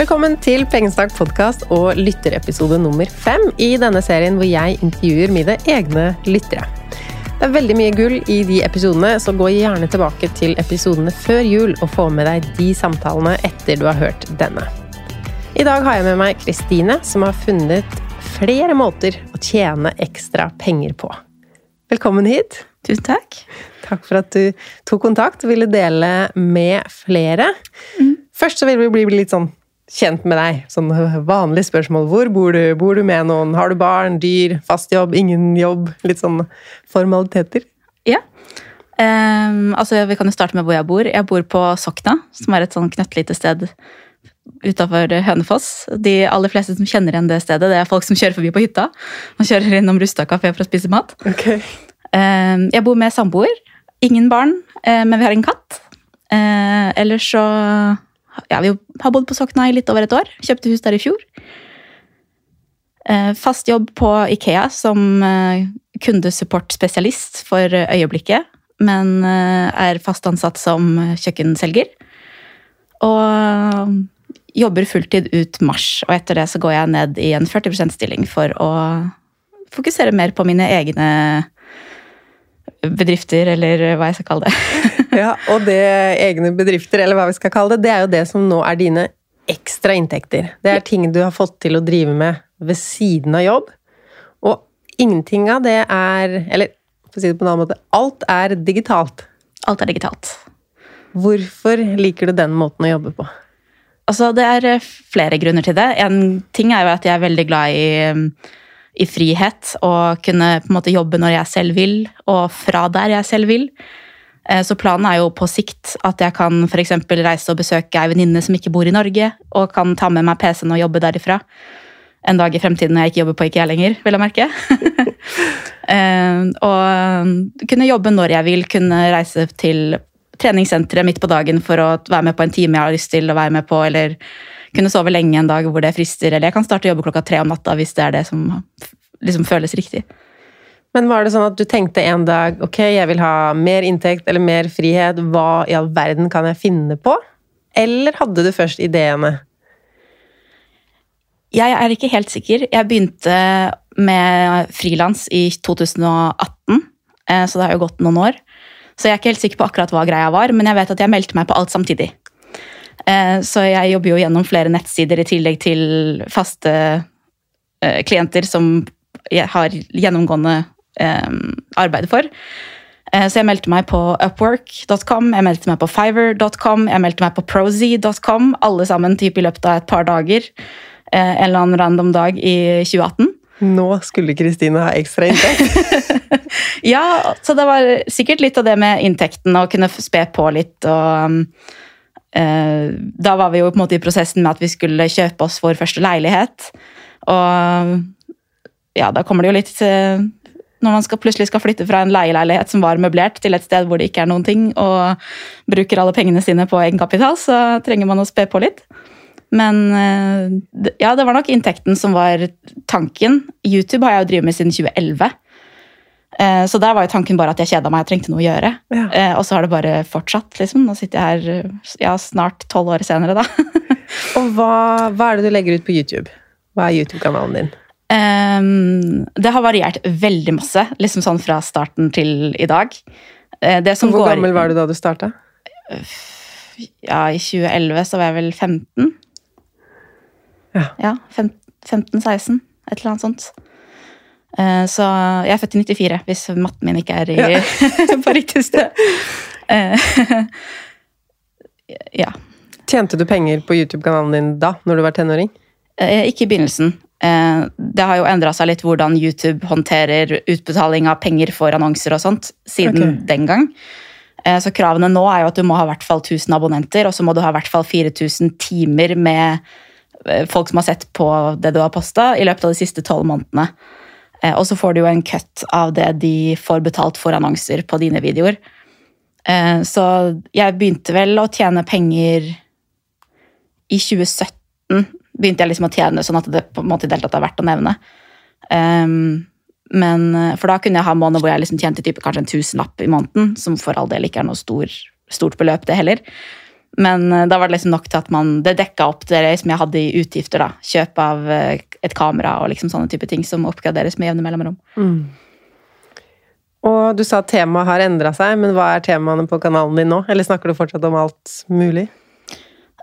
Velkommen til Pengesnakk podkast og lytterepisode nummer fem i denne serien hvor jeg intervjuer mine egne lyttere. Det er veldig mye gull i de episodene, så gå gjerne tilbake til episodene før jul og få med deg de samtalene etter du har hørt denne. I dag har jeg med meg Kristine, som har funnet flere måter å tjene ekstra penger på. Velkommen hit. Tusen takk. Takk for at du tok kontakt og ville dele med flere. Mm. Først så vil vi bli litt sånn kjent med deg. Sånn vanlige spørsmål. Hvor bor du? Bor du med noen? Har du barn? Dyr? Fast jobb? Ingen jobb? Litt sånn formaliteter. Ja. Um, altså, vi kan jo starte med hvor jeg bor. Jeg bor på Sokna, som er et sånn knøttlite sted utafor Hønefoss. De aller fleste som kjenner igjen det stedet, det er folk som kjører forbi på hytta. Man kjører innom Rustad kafé for å spise mat. Okay. Um, jeg bor med samboer. Ingen barn, uh, men vi har en katt. Uh, ellers så ja, vi har bodd på Sokna i litt over et år. Kjøpte hus der i fjor. Eh, fast jobb på Ikea som eh, kundesupportspesialist for øyeblikket. Men eh, er fast ansatt som kjøkkenselger. Og jobber fulltid ut mars. Og etter det så går jeg ned i en 40 %-stilling for å fokusere mer på mine egne bedrifter, eller hva jeg skal kalle det. ja, Og det egne bedrifter, eller hva vi skal kalle det, det er jo det som nå er dine ekstra inntekter. Det er ting du har fått til å drive med ved siden av jobb. Og ingenting av det er Eller for å si det på en annen måte alt er digitalt. Alt er digitalt. Hvorfor liker du den måten å jobbe på? Altså, Det er flere grunner til det. En ting er jo at jeg er veldig glad i i frihet og kunne på en måte jobbe når jeg selv vil, og fra der jeg selv vil. Eh, så planen er jo på sikt at jeg kan f.eks. reise og besøke ei venninne som ikke bor i Norge, og kan ta med meg PC-en og jobbe derifra. En dag i fremtiden når jeg ikke jobber på IKEA lenger, vil jeg merke. Eh, og kunne jobbe når jeg vil, kunne reise til treningssenteret midt på dagen for å være med på en time jeg har lyst til å være med på, eller kunne sove lenge en dag hvor det frister, eller jeg kan starte å jobbe klokka tre om natta hvis det er det som liksom føles riktig. Men var det sånn at du tenkte en dag ok, jeg vil ha mer inntekt eller mer frihet, hva i all verden kan jeg finne på? Eller hadde du først ideene? Jeg er ikke helt sikker. Jeg begynte med frilans i 2018, eh, så det har jo gått noen år. Så jeg er ikke helt sikker på akkurat hva greia var, men jeg vet at jeg meldte meg på alt samtidig. Eh, så jeg jobber jo gjennom flere nettsider i tillegg til faste eh, klienter som har gjennomgående eh, arbeid for. Så jeg meldte meg på upwork.com, jeg meldte meg på fiver.com, jeg meldte meg på prozy.com, alle sammen typ i løpet av et par dager. En eller annen random dag i 2018. Nå skulle Kristine ha ekstra inntekt. ja, så det var sikkert litt av det med inntekten å kunne spe på litt og Eh, da var vi jo på en måte i prosessen med at vi skulle kjøpe oss vår første leilighet. Og ja, da kommer det jo litt eh, Når man skal, plutselig skal flytte fra en leieleilighet som var møblert, til et sted hvor det ikke er noen ting, og bruker alle pengene sine på egenkapital, så trenger man å spe på litt. Men eh, ja, det var nok inntekten som var tanken. YouTube har jeg jo drevet med siden 2011. Eh, så der var jo tanken bare at jeg kjeda meg, jeg trengte noe å gjøre. Ja. Eh, og så har det bare fortsatt, liksom. Nå sitter jeg her ja, snart tolv år senere, da. og hva, hva, er det du legger ut på YouTube? Hva er YouTube-kanalen din? Um, det har variert veldig masse, liksom sånn fra starten til i dag. Hvor går, gammel var du da du starta? Ja, i 2011 så var jeg vel 15. Ja. ja 15-16, et eller annet sånt. Eh, så jeg er født i 94, hvis matten min ikke er i, ja. på riktig sted. Eh, ja. Tjente du penger på YouTube-kanalen din da, når du var tenåring? Eh, ikke i begynnelsen. Det har jo endra seg litt hvordan YouTube håndterer utbetaling av penger for annonser og sånt siden okay. den gang. Så kravene nå er jo at du må ha i hvert fall 1000 abonnenter, og så må du ha i hvert fall 4000 timer med folk som har sett på det du har posta i løpet av de siste tolv månedene. Eh, og så får du jo en cut av det de får betalt for annonser på dine videoer. Eh, så jeg begynte vel å tjene penger i 2017. Begynte jeg liksom å tjene sånn at det på en måte i det er verdt å nevne. Um, men, eh, for da kunne jeg ha måneder hvor jeg liksom tjente type, kanskje en tusenlapp i måneden, som for all del ikke er noe stor, stort beløp, det heller. Men eh, da var det liksom nok til at man, det dekka opp det som jeg hadde i utgifter. da. Kjøp av eh, et kamera og liksom sånne type ting som oppgraderes med jevne mellomrom. Mm. Og du sa at temaet har endra seg, men hva er temaene på kanalen din nå? Eller snakker du fortsatt om alt mulig?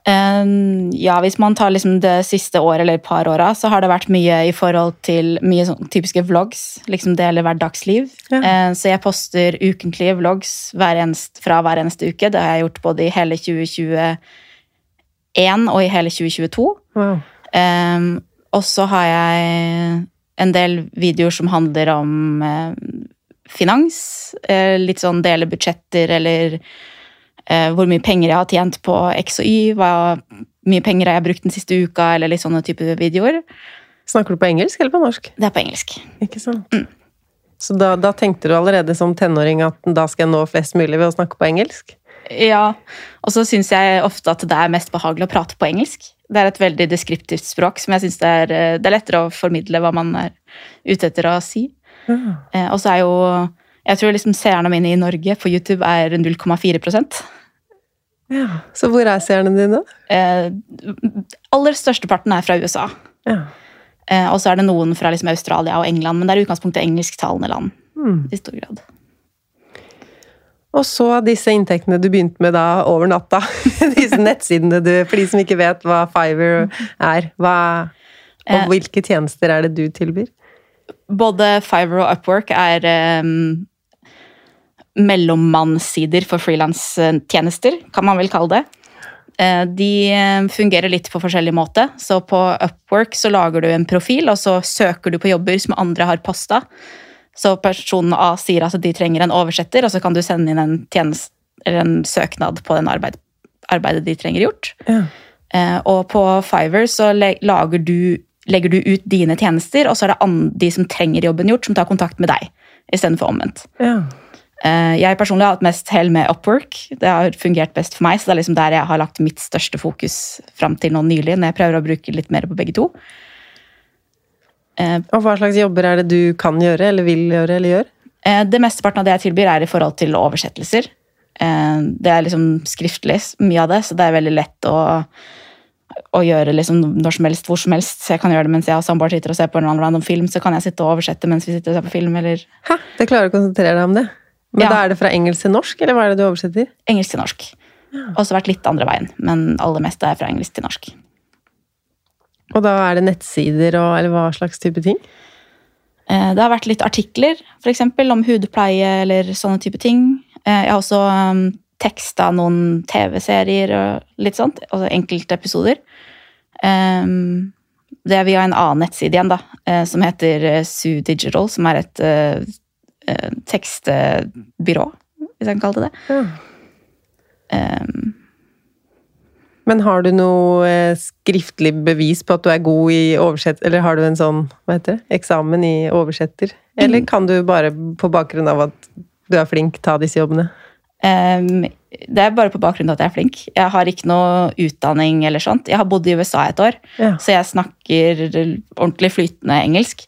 Um, ja, hvis man tar liksom det siste året eller et par åra, så har det vært mye i forhold til mye sånn typiske vlogs. Liksom dele hverdagsliv. Ja. Uh, så jeg poster ukentlige vlogs hver eneste, fra hver eneste uke. Det har jeg gjort både i hele 2021 og i hele 2022. Wow. Um, og så har jeg en del videoer som handler om eh, finans. eh, litt sånn dele budsjetter eller eh, hvor mye penger jeg har tjent på X og Y. Hva mye penger jeg har brukt den siste uka, eller litt sånne type videoer. Snakker du på engelsk eller på norsk? Det er på engelsk. Ikke sant? Så da, da tenkte du allerede som tenåring at da skal jeg nå flest mulig ved å snakke på engelsk? Ja, og så syns jeg ofte at det er mest behagelig å prate på engelsk. Det er et veldig deskriptivt språk som jeg syns det, eh, det er lettere å formidle hva man er ute etter å si. Mm. Eh, og så er jo Jeg tror liksom seerne mine i Norge på YouTube er 0,4 ja. Så hvor er seerne dine? eh, Aller størsteparten er fra USA. Ja. Eh, og så er det noen fra liksom Australia og England, men det er i utgangspunktet engelsktalende land. Mm. i stor grad. Og så disse inntektene du begynte med da over natta. disse nettsidene du For de som ikke vet hva Fiverr er. Hva, og Eh. hvilke tjenester er det du tilbyr? Både Fiverr og Upwork er um, mellommannssider for frilanstjenester, kan man vel kalle det. Eh, De eh, fungerer litt på forskjellig måte. Så på Upwork så lager du en profil, og så søker du på jobber som andre har posta. Så person A sier at de trenger en oversetter, og så kan du sende inn en, tjenest, eller en søknad på den arbeid, arbeidet de trenger gjort. Ja. Eh, Og på Fiverr så lager du, legger du ut dine tjenester, og så er det de som trenger jobben gjort, som tar kontakt med deg, istedenfor omvendt. ja. Eh, Jeg personlig har hatt mest hell med Upwork. Det har fungert best for meg, så det er liksom der jeg har lagt mitt største fokus fram til nå nylig, når jeg prøver å bruke litt mer på begge to. Eh, Og hva slags jobber er det du kan gjøre, eller vil gjøre, eller gjør? Eh, Det mesteparten av det jeg tilbyr, er i forhold til oversettelser. Det er liksom skriftlig, mye av det, så det er veldig lett å, å gjøre liksom når som helst, hvor som helst. Så jeg kan gjøre det mens jeg og samboer sitter og ser på en random film, så kan jeg sitte og oversette mens vi sitter og ser på film, eller Hæ? Det klarer å konsentrere deg om det? Men Ja. da er det fra engelsk til norsk, eller hva er det du oversetter? engelsk til norsk. Også vært litt andre veien, men aller mest er fra engelsk til norsk. Og da er det nettsider og eller hva slags type ting? Eh, Det har vært litt artikler, f.eks. om hudpleie eller sånne type ting. Eh, Jeg har også um, teksta noen TV-serier og litt sånt, altså enkelte episoder. Um, det er via en annen nettside igjen, da, eh, som heter Sue Digital, som er et eh, tekstbyrå, hvis jeg kan kalle det det. Ja. Um, Men har du noe eh, skriftlig bevis på at du er god i oversett... Eller har du en sånn, hva heter det, eksamen i oversetter? Eller kan du bare på bakgrunn av at du er flink, ta disse jobbene? Um, det er bare på bakgrunn av at jeg er flink. Jeg har ikke noe utdanning eller sånt. Jeg har bodd i USA et år, Ja. så jeg snakker ordentlig flytende engelsk.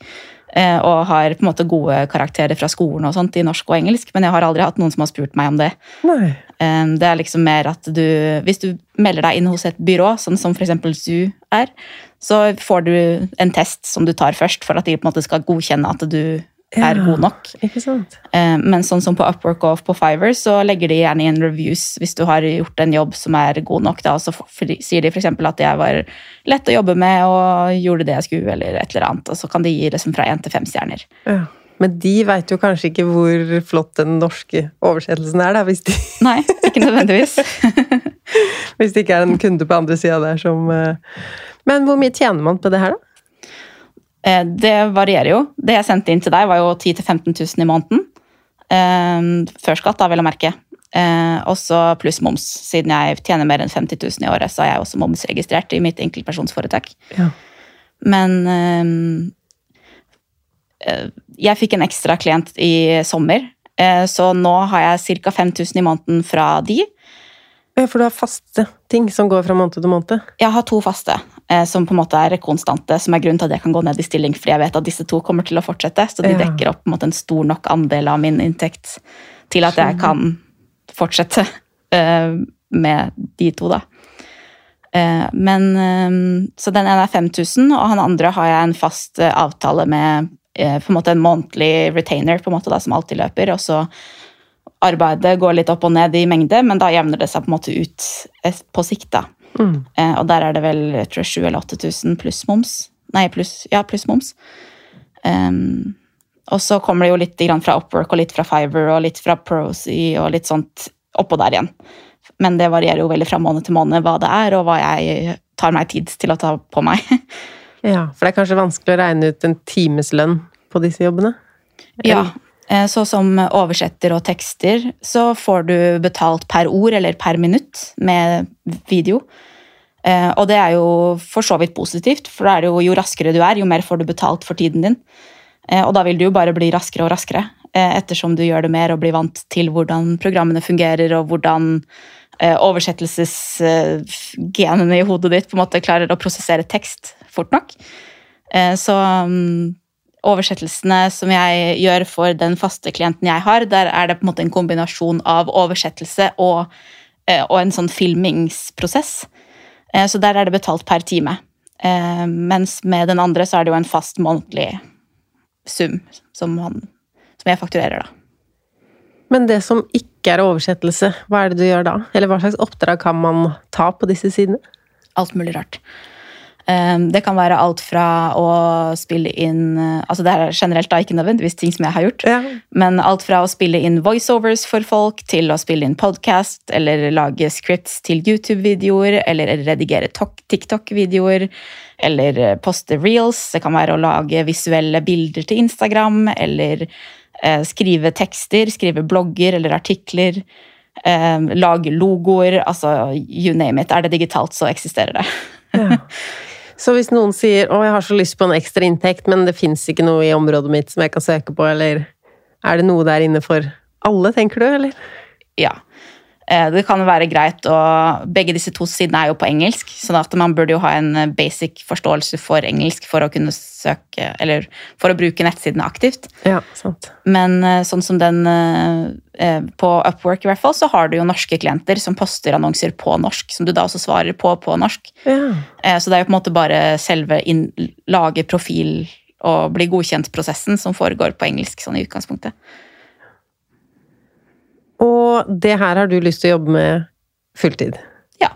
Eh, Og har på en måte gode karakterer fra skolen og sånt i norsk og engelsk, men jeg har aldri hatt noen som har spurt meg om det. Nei. Um, Det er liksom mer at du Hvis du melder deg inn hos et byrå, sånn som f.eks. ZOO er, så får du en test som du tar først, for at de på en måte skal godkjenne at du er Ja. god nok. Eh, Men sånn som på Upwork og på Fiverr, så legger de gjerne inn reviews hvis du har gjort en jobb som er god nok. Da, og så sier de f.eks. at jeg var lett å jobbe med og gjorde det jeg skulle, eller et eller annet. Og så kan de gi liksom fra én til fem stjerner. Ja. Men de veit jo kanskje ikke hvor flott den norske oversettelsen er, da, hvis, de, Nei, ikke nødvendigvis. hvis det ikke er en kunde på andre sida der som eh, Men hvor mye tjener man på det her, da? Eh, Det varierer jo. Det jeg sendte inn til deg, var jo 10 000-15 000 i måneden. Eh, Før skatt, da, vel å merke. Eh, Også pluss moms. Siden jeg tjener mer enn 50 000 i året, så er jeg også momsregistrert i mitt enkeltpersonsforetak. Ja. Men jeg fikk en ekstra klient i sommer, så nå har jeg ca. 5000 i måneden fra de. Ja, For du har faste ting som går fra måned til måned? Jeg har to faste, som på en måte er konstante, som er grunnen til at jeg kan gå ned i stilling, fordi jeg vet at disse to kommer til å fortsette, så de dekker opp på en, måte, en stor nok andel av min inntekt til at jeg kan fortsette. uh, med de to, da. Uh, men uh, Så den ene er 5000, og han andre har jeg en fast eh, avtale med eh, på en måte en månedlig retainer på en måte da, som alltid løper. Og så arbeidet går litt opp og ned i mengde, men da jevner det seg på en måte ut eh, på sikt. da. Mm. Eh, og der er det vel jeg tror 7000 eller 8000 pluss moms. Nei, pluss ja, pluss moms. Um, og så kommer det jo litt grann fra Upwork og litt fra Fiverr og litt fra Prosy og litt sånt oppå der igjen. Men det varierer jo veldig fra måned til måned hva det er, og hva jeg tar meg tid til å ta på meg. Ja, for det er kanskje vanskelig å regne ut en timeslønn på disse jobbene? Ja, eh, så som oversetter og tekster, så får du betalt per ord eller per minutt med video. Eh, Og det er jo for så vidt positivt, for jo, jo raskere du er, jo mer får du betalt for tiden din. Eh, Og da vil du jo bare bli raskere og raskere, eh, ettersom du gjør det mer og blir vant til hvordan programmene fungerer, og hvordan eh, oversettelsesgenene i hodet ditt på en måte klarer å prosessere tekst fort nok. Eh, Så mm, oversettelsene som jeg gjør for den faste klienten jeg har, der er det på en måte en kombinasjon av oversettelse og, eh, og en sånn filmingsprosess. Eh, Så der er det betalt per time. Eh, Mens med den andre så er det jo en fast månedlig sum som, man, som jeg fakturerer, da. Men det som ikke er oversettelse, hva er det du gjør da? Eller hva slags oppdrag kan man ta på disse sidene? alt mulig rart. Um, Det kan være alt fra å spille inn uh, altså Det er generelt da ikke nødvendigvis ting som jeg har gjort, Ja. men alt fra å spille inn voiceovers for folk, til å spille inn podcast, eller lage scripts til YouTube-videoer, eller redigere TikTok-videoer, eller uh, poste reels. Det kan være å lage visuelle bilder til Instagram, eller uh, skrive tekster, skrive blogger eller artikler. eh, lage logoer, altså you name it. Er det digitalt, så eksisterer det. Ja. Så hvis noen sier 'Å, jeg har så lyst på en ekstra inntekt, men det fins ikke noe i området mitt som jeg kan søke på', eller er det noe der inne for alle, tenker du, eller? Ja. Eh, Det kan være greit å Begge disse to sidene er jo på engelsk, sånn at man burde jo ha en eh, basic forståelse for engelsk for å kunne søke Eller for å bruke nettsidene aktivt. Ja, sant. Men eh, sånn som den på Upwork, i hvert fall, så har du jo norske klienter som poster annonser på norsk, som du da også svarer på på norsk. Ja. Så det er jo på en måte bare selve inn, lage profil og bli godkjent-prosessen som foregår på engelsk sånn i utgangspunktet. Og det her har du lyst til å jobbe med fulltid. Ja.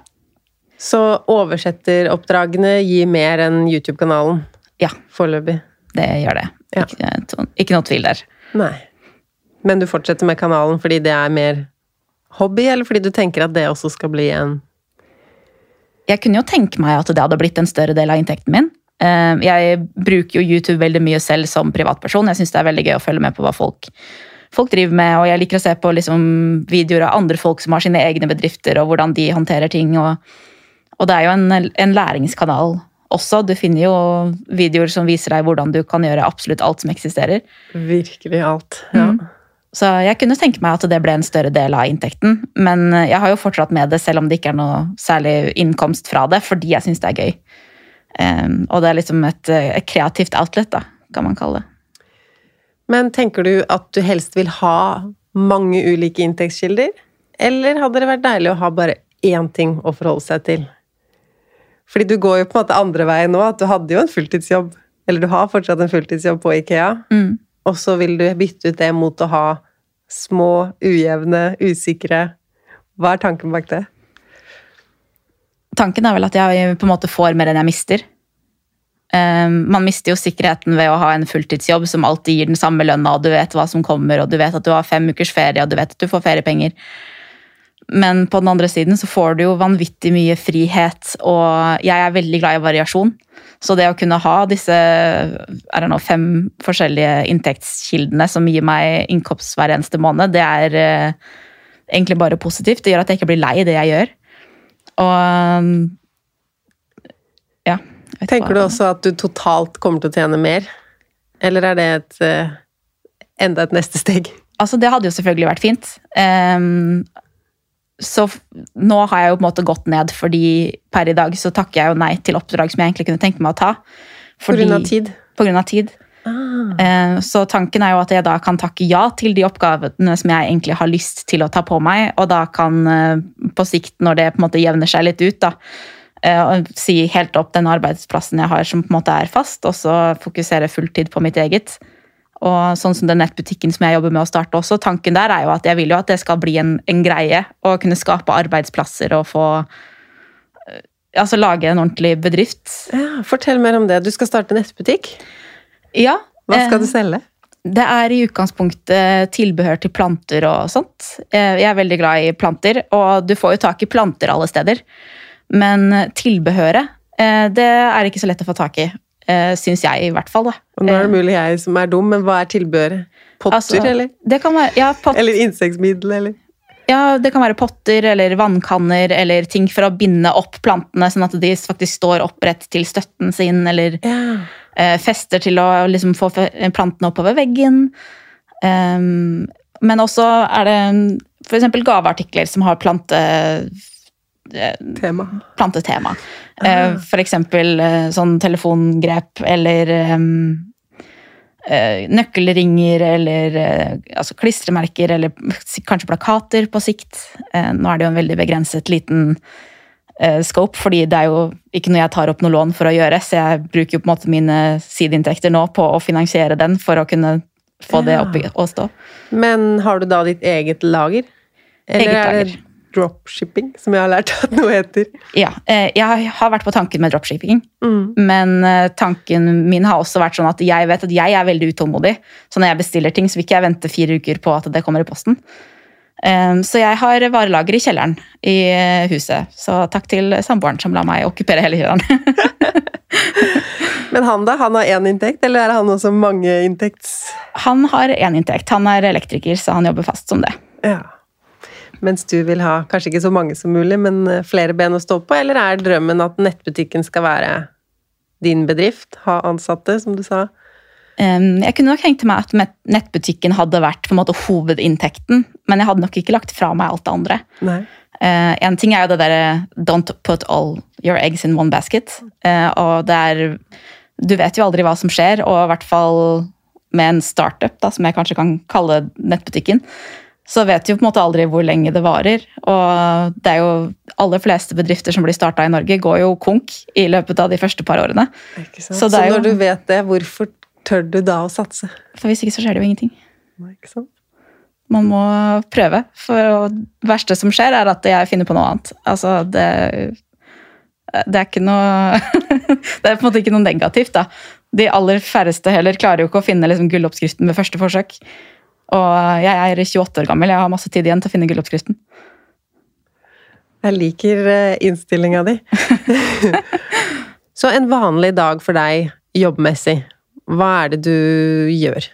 Så oversetteroppdragene gir mer enn YouTube-kanalen Ja, foreløpig? det gjør det. Ja. Ikke, ikke noe tvil der. Nei. Men du fortsetter med kanalen fordi det er mer hobby, eller fordi du tenker at det også skal bli en Jeg kunne jo tenke meg at det hadde blitt en større del av inntekten min. Eh, Jeg bruker jo YouTube veldig mye selv som privatperson. Jeg syns det er veldig gøy å følge med på hva folk, folk driver med, og jeg liker å se på liksom videoer av andre folk som har sine egne bedrifter, og hvordan de håndterer ting. Og, og det er jo en, en læringskanal også. Du finner jo videoer som viser deg hvordan du kan gjøre absolutt alt som eksisterer. Virkelig alt. Ja. Mm. Så jeg kunne tenke meg at det ble en større del av inntekten. Men jeg har jo fortsatt med det, selv om det ikke er noe særlig innkomst fra det, fordi jeg syns det er gøy. Um, og det er liksom et, et kreativt outlet, da, kan man kalle det. Men tenker du at du helst vil ha mange ulike inntektskilder? Eller hadde det vært deilig å ha bare én ting å forholde seg til? Fordi du går jo på en måte andre veien nå, at du hadde jo en fulltidsjobb. Eller du har fortsatt en fulltidsjobb på Ikea. Mm. Og så vil du bytte ut det mot å ha små, ujevne, usikre Hva er tanken bak det? Tanken er vel at jeg på en måte får mer enn jeg mister. Um, man mister jo sikkerheten ved å ha en fulltidsjobb som alltid gir den samme lønna, og du vet hva som kommer, og du vet at du har fem ukers ferie, og du vet at du får feriepenger. Men på den andre siden så får du jo vanvittig mye frihet, og jeg er veldig glad i variasjon. Så det å kunne ha disse I know, fem forskjellige inntektskildene som gir meg innkomst hver eneste måned, det er eh, egentlig bare positivt. Det gjør at jeg ikke blir lei det jeg gjør. Og ja. Tenker du også at du totalt kommer til å tjene mer? Eller er det et, eh, enda et neste steg? Altså, det hadde jo selvfølgelig vært fint. Um, så nå har jeg jo på en måte gått ned, fordi per i dag så takker jeg jo nei til oppdrag som jeg egentlig kunne tenke meg å ta. På grunn av tid? På grunn av tid. Ah. Eh, Så tanken er jo at jeg da kan takke ja til de oppgavene som jeg egentlig har lyst til å ta på meg, og da kan eh, på sikt, når det på en måte jevner seg litt ut, da, og si helt opp den arbeidsplassen jeg har som på en måte er fast, og så fokusere fulltid på mitt eget. Og sånn som den nettbutikken som jeg jobber med å starte også, tanken der er jo at jeg vil jo at det skal bli en, en greie, Å kunne skape arbeidsplasser og få eh, Altså lage en ordentlig bedrift. Ja, fortell mer om det. Du skal starte nettbutikk. Ja. Hva skal eh, du selge? Det er i utgangspunktet tilbehør til planter og sånt. Eh, Jeg er veldig glad i planter, og du får jo tak i planter alle steder. Men tilbehøret, eh, det er ikke så lett å få tak i. Syns jeg, i hvert fall. da. Og nå er det mulig jeg som er dum, men hva er tilbehøret? Potter, Altså, eller? Det kan være, ja, pot, Eller insektmiddel, eller? ja, det kan være potter eller vannkanner eller ting for å binde opp plantene, sånn at de faktisk står opprett til støtten sin, eller Ja. eh, fester til å liksom få plantene oppover veggen. Ehm, men også er det f.eks. gaveartikler som har plante, eh, Tema. plantetema. Ah. Eh, For eksempel eh, sånn telefongrep eller um, nøkkelringer eller altså klistremerker eller kanskje plakater på sikt. Nå er det jo en veldig begrenset liten scope, fordi det er jo ikke noe jeg tar opp noe lån for å gjøre, så jeg bruker jo på en måte mine sideinntekter nå på å finansiere den for å kunne få det Ja. opp i- å stå. Men har du da ditt eget lager? Eller Eget er det lager. Dropshipping, som jeg har lært at noe heter? Ja, eh, jeg har vært på tanken med dropshipping, Mm. men eh, tanken min har også vært sånn at jeg vet at jeg er veldig utålmodig. Så når jeg bestiller ting, så vil ikke jeg vente fire uker på at det kommer i posten. Eh, Så jeg har varelager i kjelleren i eh, huset. Så takk til samboeren som la meg okkupere hele kjelleren. Men han da? Han har én inntekt, eller er han også mange inntekts... Han har én inntekt. Han er elektriker, så han jobber fast som det. Ja. Mens du vil ha kanskje ikke så mange som mulig, men eh, flere ben å stå på? Eller er drømmen at nettbutikken skal være din bedrift? Ha ansatte, som du sa? Jeg kunne nok tenkt meg at nettbutikken hadde vært måte hovedinntekten, men jeg hadde nok ikke lagt fra meg alt det andre. Nei. Eh, en ting er jo det derre 'don't put all your eggs in one basket'. Eh, og det er Du vet jo aldri hva som skjer, og i hvert fall med en startup, da, som jeg kanskje kan kalle nettbutikken, så vet du jo på en måte aldri hvor lenge det varer. Og det er jo aller fleste bedrifter som blir starta i Norge, går jo konk i løpet av de første par årene. Ikke? Så Så, jo- når du vet det, hvorfor tør du da å satse? For hvis ikke så skjer det jo ingenting. Nei, Ikke sant? Man må prøve. For det verste som skjer, er at jeg finner på noe annet. Altså, det Det er ikke noe Det er på en måte ikke noe negativt, da. De aller færreste heller klarer jo ikke å finne liksom, gulloppskriften ved første forsøk. Og jeg er 28 år gammel, jeg har masse tid igjen til å finne gulloppskriften. Jeg liker eh, innstillinga di. Så en vanlig dag for deg jobbmessig, hva er det du gjør?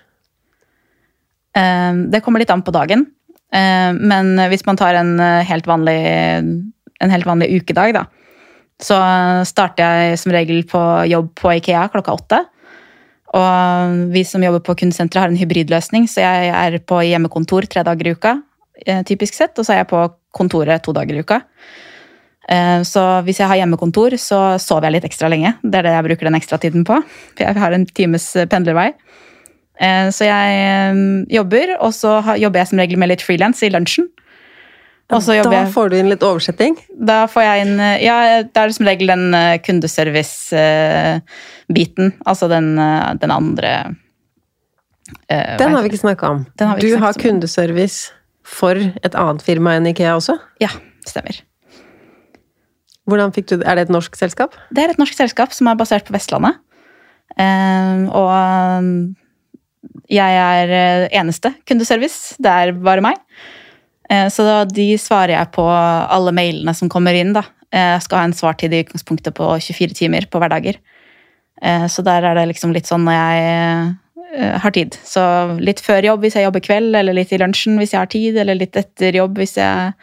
Eh, Det kommer litt an på dagen. Eh, Men hvis man tar en eh, helt vanlig, en helt vanlig ukedag, da, så starter jeg som regel på jobb på Ikea klokka åtte. Og vi som jobber på kundesenteret har en hybridløsning, så jeg er på hjemmekontor tre dager i uka, eh, typisk sett, og så er jeg på kontoret to dager i uka. Eh, Så hvis jeg har hjemmekontor, så sover jeg litt ekstra lenge. Det er det jeg bruker den ekstra tiden på. Jeg har en times pendlervei. Eh, Så jeg jobber, og så jobber jeg som regel med litt frilans i lunsjen. Da får du inn litt oversetting. da får jeg inn eh, Ja, det er som regel den eh, kundeservice-biten. Altså den, eh, den andre uh, Den har vi ikke snakka om. Har ikke Du har om. kundeservice for et annet firma enn Ikea også? Ja, stemmer. Hvordan fikk du det? Er det et norsk selskap? Det er et norsk selskap som er basert på Vestlandet. Uh, og eh, jeg er eh, eneste kundeservice. Det er bare meg. Eh, så da, de svarer jeg på alle mailene som kommer inn. da. Eh, jeg skal ha en svartid i utgangspunktet på 24 timer på hverdager. Eh, så der er det liksom litt sånn når jeg har tid. Så litt før jobb hvis jeg jobber kveld, eller litt i lunsjen hvis jeg har tid, eller litt etter jobb hvis jeg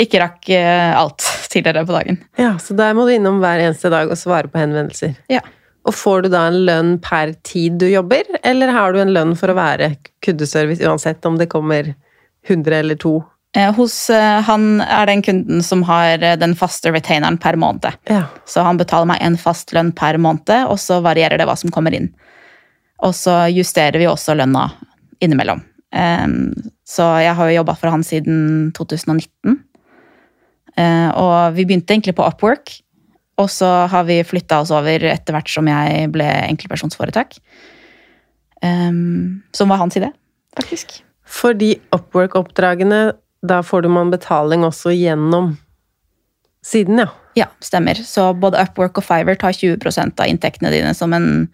ikke rakk alt tidligere på dagen. Ja, Så der må du innom hver eneste dag og svare på henvendelser. Ja. Og får du da en lønn per tid du jobber, eller har du en lønn for å være kundeservice uansett om det kommer 100 eller 200? Hos eh, han er den kunden som har eh, den faste retaineren per måned. Ja. Så han betaler meg en fast lønn per måned, og så varierer det hva som kommer inn. Og så justerer vi også lønna innimellom. Så jeg har jo jobba for han siden 2019. Uh, og vi begynte egentlig på Upwork, og så har vi flytta oss over etter hvert som jeg ble enkeltpersonsforetak. Som var hans idé, faktisk. For de Upwork-oppdragene, da får du man betaling også gjennom siden, ja? Ja, stemmer. Så både Upwork og Fiverr tar 20% av inntektene dine som en,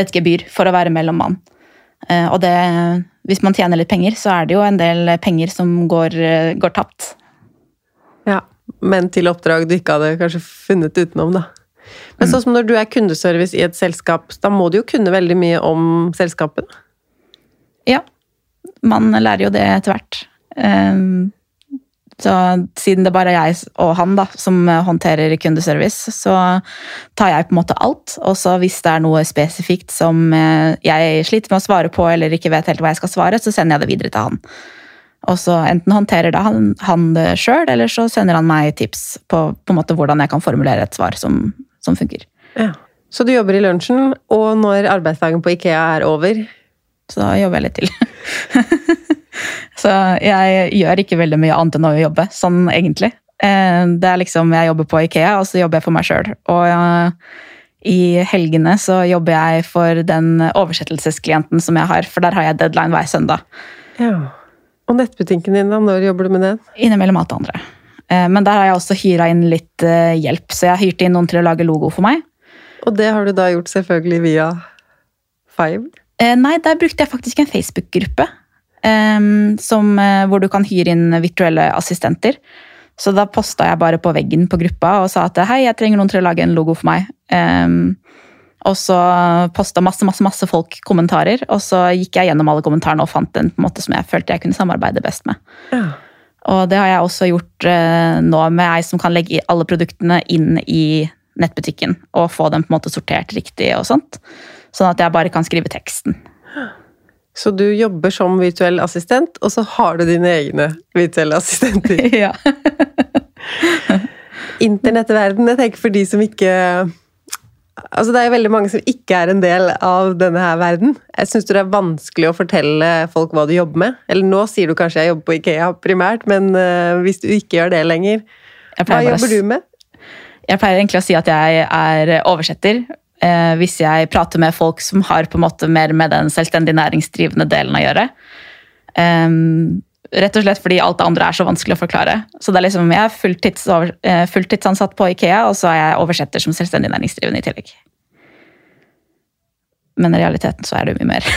et gebyr for å være mellommann. Uh, og det, hvis man tjener litt penger, så er det jo en del penger som går, går tapt. Ja, men til oppdrag du ikke hadde kanskje funnet utenom, da. Men sånn som når du er kundeservice i et selskap, da må du jo kunne veldig mye om selskapet? Ja. Man lærer jo det etter hvert. Um, så siden det bare er jeg og han da, som håndterer kundeservice, så tar jeg på en måte alt. Og så hvis det er noe spesifikt som eh, jeg sliter med å svare på, eller ikke vet helt hva jeg skal svare, så sender jeg det videre til han. Og så enten håndterer det han, han det sjøl, eller så sender han meg tips på, på en måte hvordan jeg kan formulere et svar som, som funker. Ja. Så du jobber i lunsjen, og når arbeidsdagen på Ikea er over Så jobber jeg litt til. Så jeg gjør ikke veldig mye annet enn å jobbe, sånn egentlig. Eh, det er liksom, Jeg jobber på Ikea, og så jobber jeg for meg sjøl. Og eh, i helgene så jobber jeg for den oversettelsesklienten som jeg har, for der har jeg deadline hver søndag. Ja. Og nettbutikken din, da? Når jobber du med den? Innimellom alt det andre. Eh, men der har jeg også hyra inn litt hjelp, så jeg har hyrt inn noen til å lage logo for meg. Og det har du da gjort selvfølgelig via Five? Nei, der brukte jeg faktisk en Facebook-gruppe som, uh, hvor du kan hyre inn virtuelle assistenter. Så da posta jeg bare på veggen på gruppa og sa at hei, jeg trenger noen til å lage en logo for meg. Um, og så posta masse masse, masse folk kommentarer, og så gikk jeg gjennom alle kommentarene og fant den på en måte som jeg følte jeg kunne samarbeide best med. Ja. Og det har jeg også gjort uh, nå med ei som kan legge alle produktene inn i nettbutikken og få dem på en måte sortert riktig og sånt. Sånn at jeg bare kan skrive teksten. Så du jobber som virtuell assistent, og så har du dine egne virtuelle assistenter. ja. Internettverden, jeg tenker for de som ikke Altså, det er jo veldig mange som ikke er en del av denne her verden. Jeg Syns du det er vanskelig å fortelle folk hva du jobber med? Eller nå sier du kanskje jeg jobber på Ikea primært, men uh, hvis du ikke gjør det lenger, hva jobber du med? Jeg pleier egentlig å si at jeg er oversetter, eh, hvis jeg prater med folk som har på en måte mer med den selvstendig næringsdrivende delen å gjøre. Um, rett og slett fordi alt det andre er så vanskelig å forklare. Så det er liksom, Jeg er fulltids, eh, fulltidsansatt på Ikea, og så er jeg oversetter som selvstendig næringsdrivende i tillegg. Men i realiteten så er det mye mer.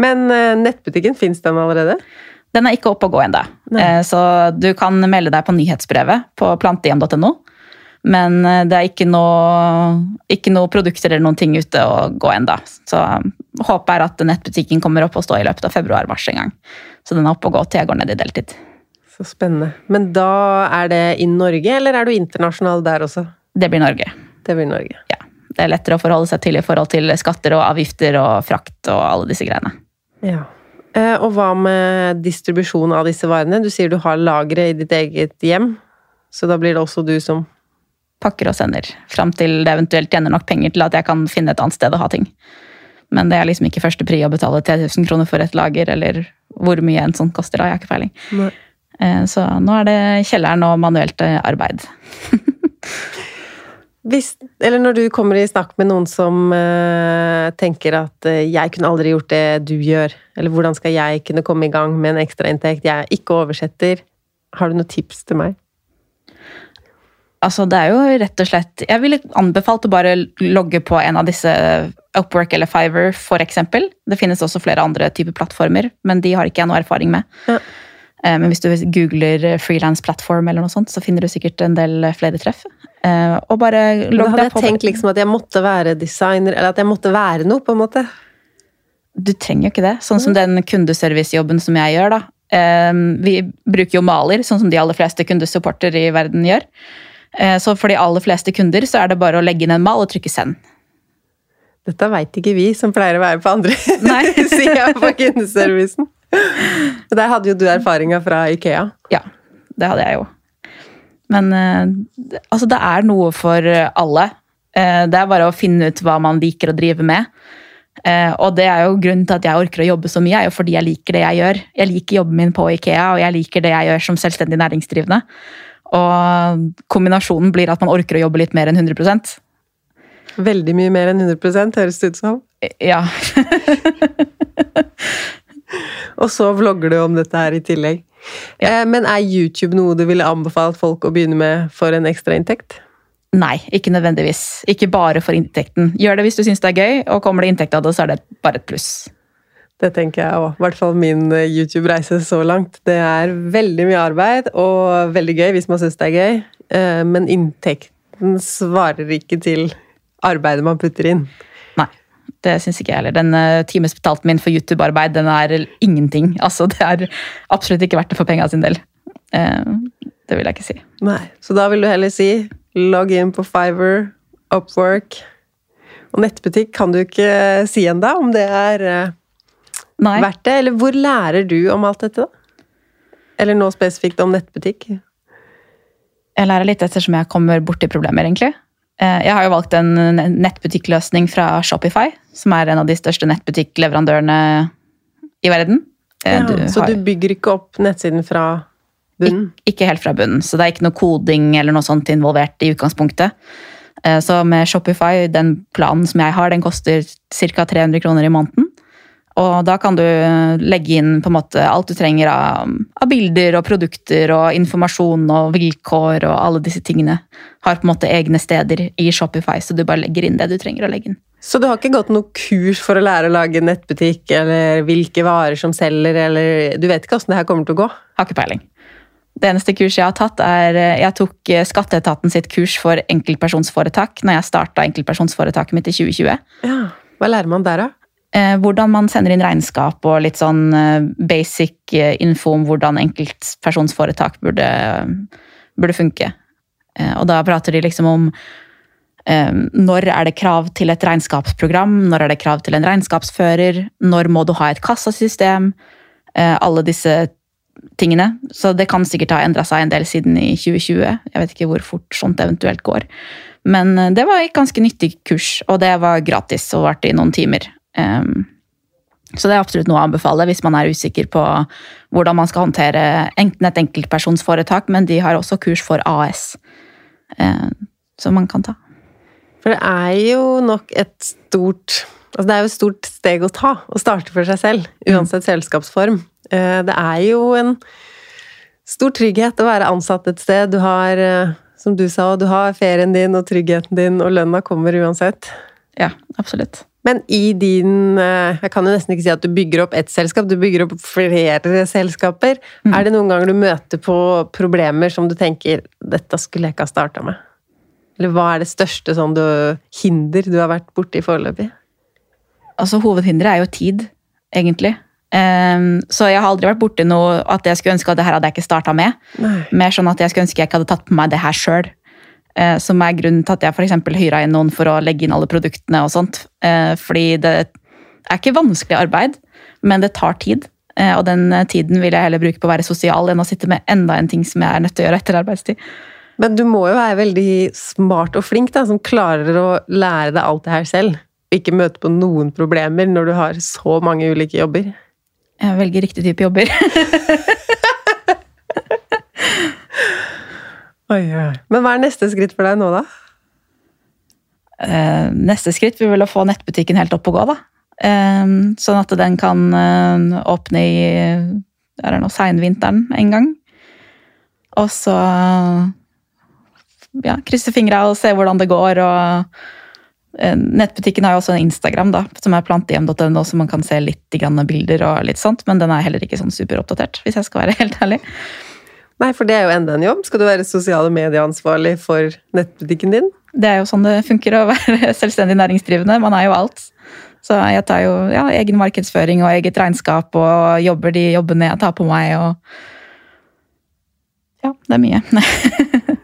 Men uh, nettbutikken, fins den allerede? Den er ikke oppe og gå ennå. Så du kan melde deg på nyhetsbrevet på plantehjem.no. Men eh, det er ikke noe, ikke noe produkter eller noen ting ute å gå ennå. Så um, håpet er at nettbutikken kommer opp og står i løpet av februar-mars en gang. Så den er oppe og gå til jeg går ned i deltid. Så spennende. Men da er det i Norge, eller er du internasjonal der også? Det blir Norge. Det blir Norge. Ja. Det er lettere å forholde seg til i forhold til skatter og avgifter og frakt og alle disse greiene. Ja. Eh, og hva med distribusjon av disse varene? Du sier du har lagre i ditt eget hjem, så da blir det også du som pakker og sender. Fram til det eventuelt tjener nok penger til at jeg kan finne et annet sted å ha ting. Men det er liksom ikke første pri å betale 3000 kroner for et lager, eller hvor mye en sånn koster. Da. Jeg har ikke peiling. Nei. Eh, så nå er det kjelleren og manuelt eh, arbeid. Hvis, eller når du kommer i snakk med noen som uh, tenker at uh, 'jeg kunne aldri gjort det du gjør', eller 'hvordan skal jeg kunne komme i gang med en ekstrainntekt', jeg ikke oversetter, har du noen tips til meg? Altså, det er jo rett og slett Jeg ville anbefalt å bare logge på en av disse Upwork eller Fiver, f.eks. Det finnes også flere andre typer plattformer, men de har ikke jeg noe erfaring med. Ja. Eh, men hvis du googler frilansplattform, eller noe sånt, så finner du sikkert en del flere treff. Eh, og bare logg deg på. Da hadde jeg tenkt liksom at jeg måtte være designer, eller at jeg måtte være noe, på en måte. Du trenger jo ikke det. Sånn som den kundeservicejobben som jeg gjør, da. Eh, vi bruker jo maler, sånn som de aller fleste kundesupporter i verden gjør. Eh, så for de aller fleste kunder så er det bare å legge inn en mal og trykke 'send'. Dette veit ikke vi som pleier å være på andre sida på kundeservicen. Der hadde jo du erfaringa fra Ikea. Ja, det hadde jeg jo. Men eh, altså, det er noe for alle. Eh, det er bare å finne ut hva man liker å drive med. Og det er jo grunnen til at jeg orker å jobbe så mye, er jo fordi jeg liker det jeg gjør. Jeg liker jobben min på Ikea, og jeg liker det jeg gjør som selvstendig næringsdrivende. Og kombinasjonen blir at man orker å jobbe litt mer enn 100% Veldig mye mer enn 100 høres det ut som. Ja. og så vlogger du om dette her i tillegg. Ja. Men er YouTube noe du ville anbefalt folk å begynne med for en ekstrainntekt? Nei, ikke nødvendigvis. Ikke bare for inntekten. Gjør det hvis du syns det er gøy, og kommer det inntekt av det, så er det bare et pluss. Det tenker jeg òg. I hvert fall min eh, YouTube-reise så langt. Det er veldig mye arbeid og veldig gøy hvis man syns det er gøy, eh, men inntekten svarer ikke til arbeidet man putter inn. Nei, det syns ikke jeg heller. Den uh, timesbetalten min for YouTube-arbeid, den er ingenting. Altså, det er absolutt ikke verdt det for penga sin del. det vil jeg ikke si. Nei, Så da vil du heller si Logg inn på Fiver, Upwork Og nettbutikk kan du ikke si ennå om det er eh, Nei. verdt det. Eller hvor lærer du om alt dette, da? Eller nå spesifikt om nettbutikk? Jeg lærer litt ettersom jeg kommer borti problemer, egentlig. Eh, jeg har jo valgt en nettbutikkløsning fra Shopify, som er en av de største nettbutikkleverandørene i verden. Eh, ja, du så har... du bygger ikke opp nettsiden fra bunnen? Ik ikke helt fra bunnen, så det er ikke noe koding eller noe sånt involvert i utgangspunktet. Eh, så med Shopify, den planen som jeg har, den koster ca. 300 kroner i måneden. Og da kan du legge inn på en måte alt du trenger av, av, bilder og produkter og informasjon og vilkår og alle disse tingene. Har på en måte egne steder i Shopify, så du bare legger inn det du trenger å legge inn. Så du har ikke gått noe kurs for å lære å lage nettbutikk, eller hvilke varer som selger, eller Du vet ikke åssen det her kommer til å gå? Har ikke peiling. Det eneste kurset jeg har tatt, er eh, Jeg tok eh, Skatteetaten sitt kurs for enkeltpersonsforetak når jeg starta enkeltpersonsforetaket mitt i 2020. Ja, Hva lærer man der, da? Eh, hvordan man sender inn regnskap og litt sånn basic info om hvordan enkeltpersonsforetak burde, burde funke. Og da prater de liksom om når er det krav til et regnskapsprogram, når er det krav til en regnskapsfører, når må du ha et kassasystem? Alle disse tingene. Så det kan sikkert ha endra seg en del siden i 2020. Jeg vet ikke hvor fort sånt eventuelt går. Men eh, det var et ganske nyttig kurs, og det var gratis og varte i noen timer. Um, så det er absolutt noe å anbefale hvis man er usikker på hvordan man skal håndtere enten et enkeltpersonsforetak, men de har også kurs for AS uh, som man kan ta. For det er jo nok et stort altså Det er jo et stort steg å ta å starte for seg selv, uansett selskapsform. Eh, det er jo en stor trygghet å være ansatt et sted. Du har, eh, som du sa, du har ferien din og tryggheten din, og lønna kommer uansett. Ja, absolutt. Men i din eh, Jeg kan jo nesten ikke si at du bygger opp ett selskap, du bygger opp flere selskaper. Mm. Er det noen ganger du møter på problemer som du tenker 'dette skulle jeg ikke ha starta med'? Eller hva er det største sånn du, hinder du har vært borti foreløpig? Altså, hovedhinderet er jo tid, egentlig. Um, så jeg har aldri vært borti noe at jeg skulle ønske at det her hadde jeg ikke starta med. Nei. Mer sånn at jeg skulle ønske jeg ikke hadde tatt på meg det her sjøl. Eh, som er grunnen til at jeg f.eks. hyra inn noen for å legge inn alle produktene. og sånt. Uh, fordi det er ikke vanskelig arbeid, men det tar tid. Uh, og den tiden vil jeg heller bruke på å være sosial enn å sitte med enda en ting som jeg er nødt til å gjøre etter arbeidstid. Men du må jo være veldig smart og flink da, som klarer å lære deg alt det her selv. Ikke møte på noen problemer når du har så mange ulike jobber. Jeg velger riktig type jobber. oi, oi. Men hva er neste skritt for deg nå, da? Eh, neste skritt vil vel å få nettbutikken helt opp og gå, da. Eh, sånn at den kan eh, åpne i er det nå, seinvinteren en gang. Og så ja, krysse fingra og se hvordan det går. og Eh, nettbutikken har jo også en Instagram da, som er plantehjem.no, så man kan se litt bilder og litt sånt, men den er heller ikke sånn superoppdatert, hvis jeg skal være helt ærlig. Nei, for det er jo enda en jobb. Skal du være sosiale medieansvarlig for nettbutikken din? Det er jo sånn det funker å være selvstendig næringsdrivende. Man er jo alt. Så jeg tar jo ja, egen markedsføring og eget regnskap og jobber de jobbene jeg tar på meg og Ja, det er mye.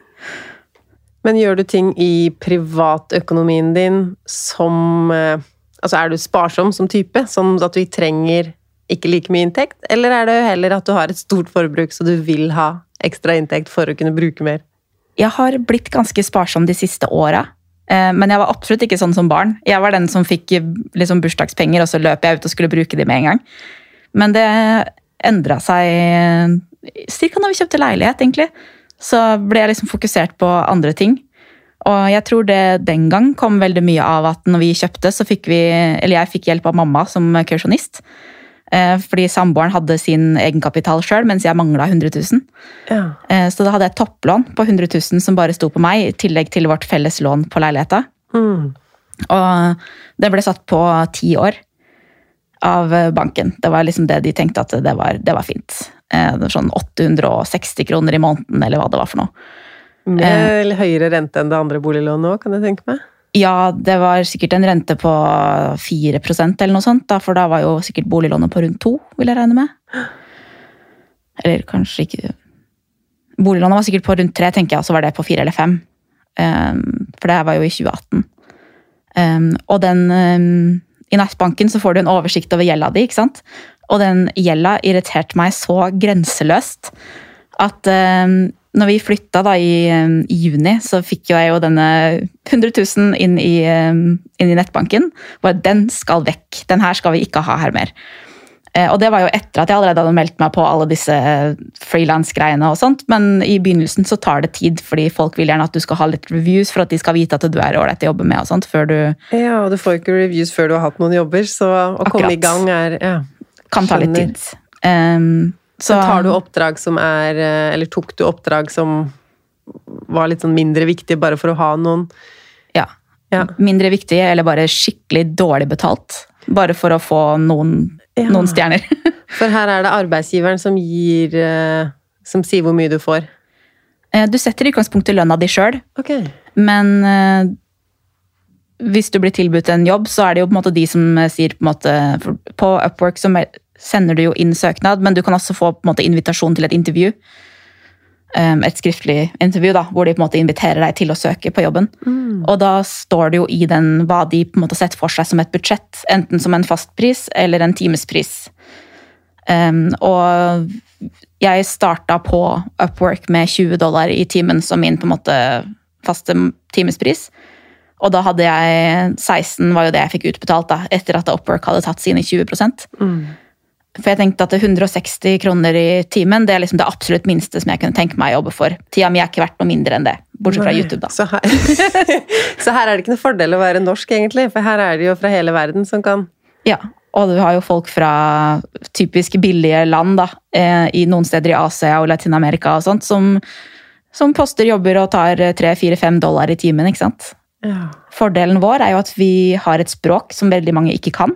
Men gjør du ting i privatøkonomien din som eh, Altså er du sparsom som type, sånn at du trenger ikke like mye inntekt? Eller er det heller at du har et stort forbruk, så du vil ha ekstra inntekt for å kunne bruke mer? Jeg har blitt ganske sparsom de siste åra. Eh, Men jeg var absolutt ikke sånn som barn. Jeg var den som fikk eh, liksom, bursdagspenger, og så løp jeg ut og skulle bruke de med en gang. Men det endra seg ca. når vi kjøpte leilighet, egentlig. Så ble jeg liksom fokusert på andre ting. Og jeg tror det den gang kom veldig mye av at når vi kjøpte, så fikk vi Eller jeg fikk hjelp av mamma som kausjonist. Eh, Fordi samboeren hadde sin egenkapital sjøl, mens jeg mangla 100 000. Ja. Eh, Så da hadde jeg et topplån på 100 000 som bare sto på meg, i tillegg til vårt felles lån på leiligheta. Mm. Og det ble satt på ti år av banken. Det var liksom det de tenkte at det var, det var fint. Eh, sånn 860 kroner i måneden, eller hva det var for noe. Med høyere rente enn det andre boliglånet òg, kan jeg tenke meg. Ja, det var sikkert en rente på 4% eller noe sånt, da, for da var jo sikkert boliglånet på rundt 2, vil jeg regne med. Eller kanskje ikke Boliglånet var sikkert på rundt 3, tenker jeg, og så var det på 4 eller 5. Um, for det var jo i 2018. Um, og den um, I nettbanken så får du en oversikt over gjelda di, ikke sant? Og den gjelda irriterte meg så grenseløst at når vi flytta da i, um, i juni, så fikk jo jeg jo denne 100 000 inn i, um, inn i nettbanken. Bare den skal vekk. Den her skal vi ikke ha her mer. Eh, Og det var jo etter at jeg allerede hadde meldt meg på alle disse frilans-greiene. og sånt, Men i begynnelsen så tar det tid, fordi folk vil gjerne at du skal ha litt reviews for at de skal vite at du er ålreit å jobbe med. og sånt, før du Ja, og du får ikke reviews før du har hatt noen jobber, så å komme i gang er ja. kan ta litt tid. Um, så tar du oppdrag som er eh, Eller tok du oppdrag som var litt sånn mindre viktige, bare for å ha noen ja, Ja. mindre viktige, eller bare skikkelig dårlig betalt. Bare for å få noen, Ja. noen stjerner. For her er det arbeidsgiveren som gir eh, Som sier hvor mye du får. Eh, Du setter i utgangspunktet lønna di sjøl, okay. men hvis du blir tilbudt en jobb, så er det jo på en måte de som sier på en måte På Upwork så sender du jo inn søknad, men du kan også få på en måte invitasjon til et intervju. Um, Et skriftlig intervju da, hvor de på en måte inviterer deg til å søke på jobben. Og da står det jo i den hva de på en måte setter for seg som et budsjett. Enten som en fastpris eller en timespris. Um, og jeg starta på Upwork med 20 dollar i timen som min på en måte faste timespris. Og da hadde jeg 16 var jo det jeg fikk utbetalt da, etter at Upwork hadde tatt sine 20 For jeg tenkte at 160 kroner i timen det er liksom det absolutt minste som jeg kunne tenke meg å jobbe for. Tida mi er ikke verdt noe mindre enn det, bortsett fra Nei. YouTube. da. Så her, så her er det ikke noe fordel å være norsk, egentlig, for her er det jo fra hele verden som kan Ja, og du har jo folk fra typisk billige land, da, eh, i noen steder i Asia og Latin-Amerika og sånt, som, som poster jobber og tar 3-4-5 dollar i timen, ikke sant? ja. Fordelen vår er jo at vi har et språk som veldig mange ikke kan.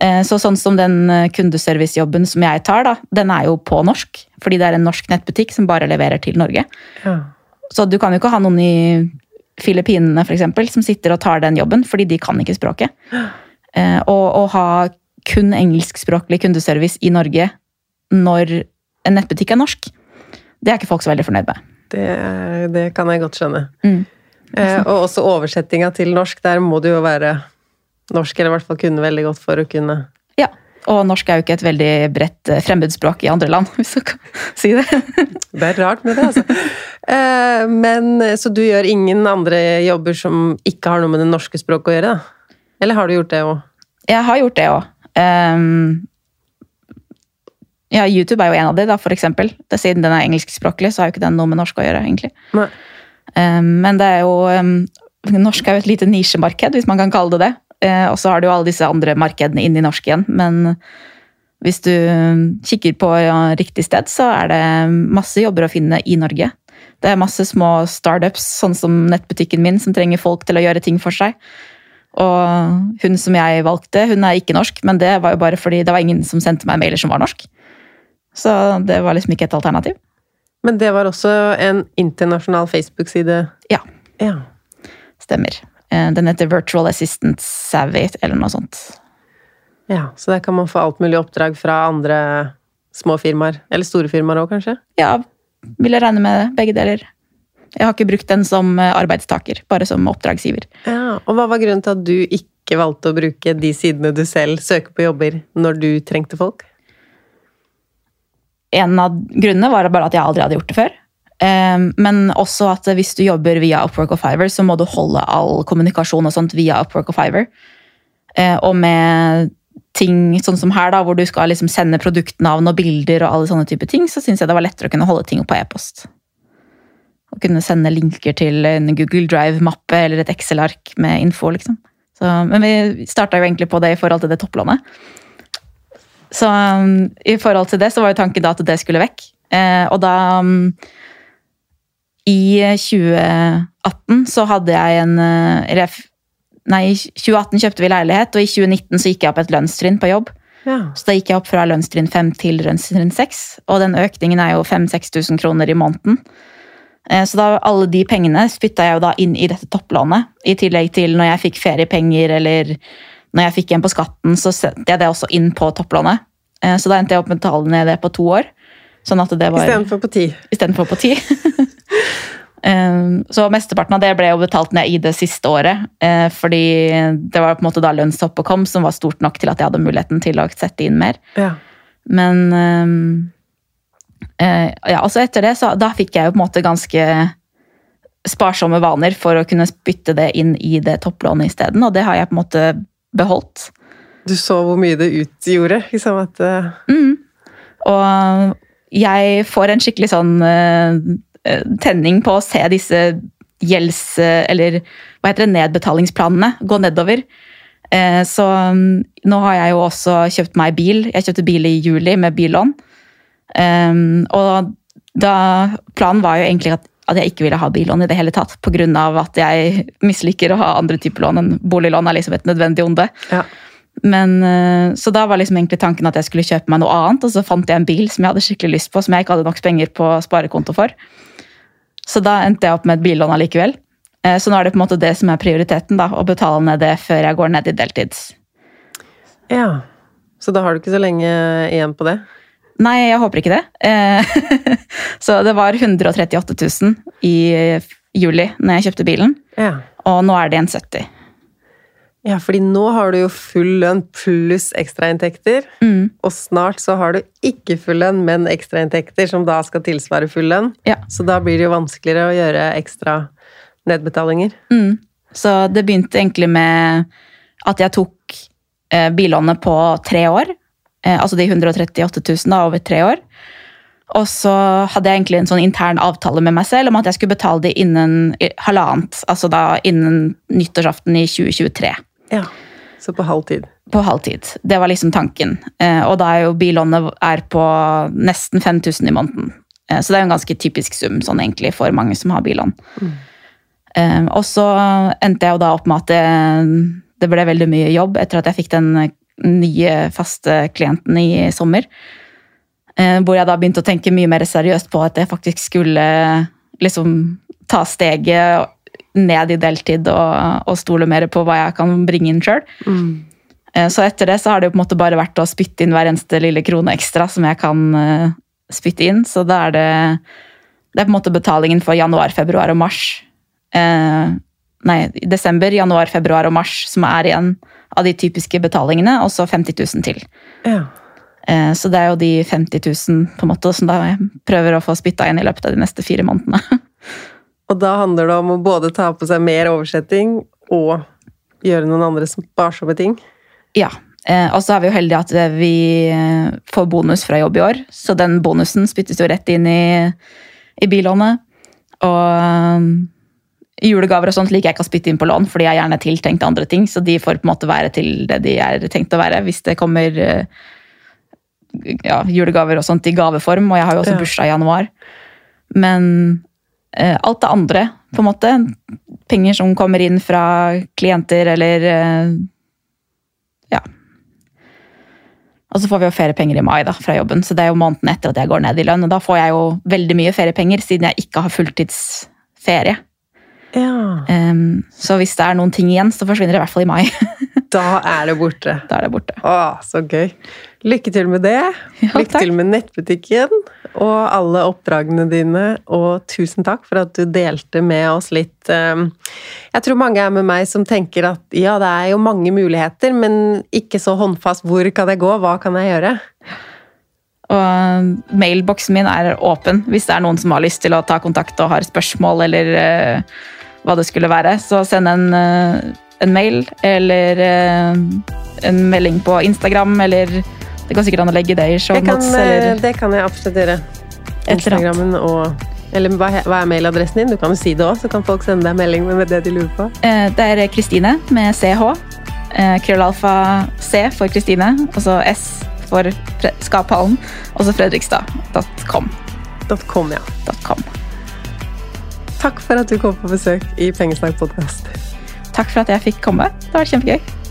Eh, Så sånn som den eh, kundeservicejobben som jeg tar, da, den er jo på norsk, fordi det er en norsk nettbutikk som bare leverer til Norge. ja. Så du kan jo ikke ha noen i Filippinene for eksempel, som sitter og tar den jobben, fordi de kan ikke språket. Eh, Og å ha kun engelskspråklig kundeservice i Norge når en nettbutikk er norsk, det er ikke folk så veldig fornøyd med. Det, det kan jeg godt skjønne. Mm. Eh, og også oversettinga til norsk. Der må du jo være norsk, eller i hvert fall kunne veldig godt for å kunne Ja, og norsk er jo ikke et veldig bredt eh, fremmedspråk i andre land, hvis du kan si det. Det er rart med det, altså. Eh, men, så du gjør ingen andre jobber som ikke har noe med det norske språket å gjøre? da? Eller har du gjort det òg? Jeg har gjort det òg. ja, YouTube er jo en av de, da, for eksempel. Det, siden den er engelskspråklig, så har jo ikke den noe med norsk å gjøre, egentlig. Um, men det er jo um, Norsk er jo et lite nisjemarked, hvis man kan kalle det det. Eh, og så har du jo alle disse andre markedene inn i norsk igjen. Men hvis du kikker på riktig sted, så er det masse jobber å finne i Norge. Det er masse små startups, sånn som nettbutikken min, som trenger folk til å gjøre ting for seg. Og hun som jeg valgte, hun er ikke norsk, men det var jo bare fordi det var ingen som sendte meg mailer som var norsk. Så det var liksom ikke et alternativ. Men det var også en internasjonal Facebook-side? Ja. Ja. Stemmer. Eh, Den heter Virtual Assistant Savvy, eller noe sånt. ja. Så der kan man få alt mulig oppdrag fra andre små firmaer. Eller store firmaer òg, kanskje? Ja, vil jeg regne med det. Begge deler. Jeg har ikke brukt den som eh, arbeidstaker, bare som oppdragsgiver. Ja. Og hva var grunnen til at du ikke valgte å bruke de sidene du selv søker på jobber, når du trengte folk? En av grunnene var bare at jeg aldri hadde gjort det før. Eh, men også at hvis du jobber via Upwork og Fiverr, så må du holde all kommunikasjon og sånt via Upwork og Fiverr. Eh, og med ting sånn som her, da, hvor du skal liksom sende produktnavn og bilder, og alle sånne type ting, så syns jeg det var lettere å kunne holde ting på e-post. Å kunne sende linker til en Google Drive-mappe eller et Excel-ark med info. liksom. Så, men vi starta jo egentlig på det i forhold til det topplånet. Så um, i forhold til det så var jo tanken da at det skulle vekk. Eh, og da um, I 2018 så hadde jeg en eh, Nei, i 2018 kjøpte vi leilighet, og i 2019 så gikk jeg opp et lønnstrinn på jobb. Ja. Så da gikk jeg opp fra lønnstrinn 5 til lønnstrinn 6, og den økningen er jo 5000-6000 kroner i måneden. Eh, Så da, alle de pengene spytta jeg jo da inn i dette topplånet. I tillegg til når jeg fikk feriepenger eller når jeg fikk en på skatten, så sendte jeg det også inn på topplånet. Eh, Så da endte jeg opp med å betale ned det på to år. Sånn at det var Istedenfor på ti. istedenfor på ti. Um, Så mesteparten av det ble jo betalt ned i det siste året. eh, Fordi det var på en måte da lønnshoppet kom, som var stort nok til at jeg hadde muligheten til å sette inn mer. Ja. Men um, eh, ja, altså etter det, så da fikk jeg jo på en måte ganske sparsomme vaner for å kunne spytte det inn i det topplånet isteden, og det har jeg på en måte beholdt. Du så hvor mye det utgjorde. Liksom at, eh, Mm. Og jeg får en skikkelig sånn tenning på å se disse gjelds... eh, Eller hva heter det, nedbetalingsplanene gå nedover. Eh, Så mm, nå har jeg jo også kjøpt meg bil. Jeg kjøpte bil i juli med billån. Um, og da Planen var jo egentlig at, at jeg ikke ville ha billån i det hele tatt, pga. at jeg misliker å ha andre typer lån enn boliglån er liksom et nødvendig onde. ja. Men, eh, så da var liksom egentlig tanken at jeg skulle kjøpe meg noe annet, og så fant jeg en bil som jeg hadde skikkelig lyst på, som jeg ikke hadde nok penger på sparekonto for. Så da endte jeg opp med et billån allikevel. Eh, Så nå er det på en måte det som er prioriteten, da, å betale ned det før jeg går ned i deltids. ja. Så da har du ikke så lenge igjen på det? Nei, jeg håper ikke det. Eh, Så det var 138 000 i juli når jeg kjøpte bilen, Ja. og nå er det igjen 70 Ja, fordi nå har du jo full lønn pluss ekstrainntekter. mm. Og snart så har du ikke full lønn, men ekstrainntekter som da skal tilsvare full lønn. Ja. Så da blir det jo vanskeligere å gjøre ekstra nedbetalinger. Mm. Så det begynte egentlig med at jeg tok eh, billånet på tre år. Eh, altså de 138 000 da, over tre år. Og så hadde jeg egentlig en sånn intern avtale med meg selv om at jeg skulle betale det innen i- halvannet. Altså da innen nyttårsaften i 2023. Ja. Så på halv tid. På halv tid. Det var liksom tanken. Eh, og da er jo billånet er på nesten 5000 i måneden. Eh, så det er jo en ganske typisk sum sånn egentlig for mange som har billån. Mm. og så endte jeg jo da opp med at det, det ble veldig mye jobb etter at jeg fikk den nye faste klienten i sommer. Eh, hvor jeg da begynte å tenke mye mer seriøst på at jeg faktisk skulle liksom ta steget ned i deltid og, og stole mer på hva jeg kan bringe inn sjøl. Mm. Så etter det så har det jo på en måte bare vært å spytte inn hver eneste lille krone ekstra som jeg kan eh, spytte inn. Så da er det Det er på en måte betalingen for januar, februar og mars. Eh, nei, desember, januar, februar og mars som er igjen av de typiske betalingene, og så 50 000 til. Ja. Eh, Så det er jo de 50 000 på en måte som da jeg prøver å få spytta inn i løpet av de neste fire månedene. Og da handler det om å både ta på seg mer oversetting og gjøre noen andre sparsomme ting. Ja. Eh, og så er vi jo heldige at eh, vi eh, får bonus fra jobb i år, så den bonusen spyttes jo rett inn i, i billånet. Og julegaver og sånt liker jeg ikke å spytte inn på lån, fordi jeg er gjerne tiltenkt andre ting, så de får på en måte være til det de er tenkt å være, hvis det kommer ja, julegaver og sånt i gaveform, og jeg har jo også Ja. bursdag i januar. Men alt det andre, på en måte, penger som kommer inn fra klienter eller eh, ja. Og så får vi jo feriepenger i mai da, fra jobben, så det er jo måneden etter at jeg går ned i lønn. Og da får jeg jo veldig mye feriepenger, siden jeg ikke har fulltidsferie. Ja. Um, så hvis det er noen ting igjen, så forsvinner det i hvert fall i mai. Da er det borte. da er det borte. Å, så gøy. Lykke til med det. Ja, Lykke takk. til med nettbutikken og alle oppdragene dine. Og tusen takk for at du delte med oss litt. eh, Jeg tror mange er med meg som tenker at ja, det er jo mange muligheter, men ikke så håndfast. Hvor kan jeg gå? Hva kan jeg gjøre? Og mailboksen min er åpen hvis det er noen som har lyst til å ta kontakt og har spørsmål eller eh, hva det skulle være. Så send en, eh, en mail eller eh, en melding på Instagram, eller det går sikkert an å legge det i shownotes. eh, det kan jeg absolutt gjøre. Instagrammen og Eller hva, er mailadressen din? Du kan jo si det òg, så kan folk sende deg melding med det de lurer på. Eh, Det er Kristine med CH. Krøllalfa C for Kristine, og så S for Skaphallen, og så fredrikstad.com. .com, ja. .com. Takk for at du kom på besøk i Pengesnakk podkast. Takk for at jeg fikk komme. Det var kjempegøy.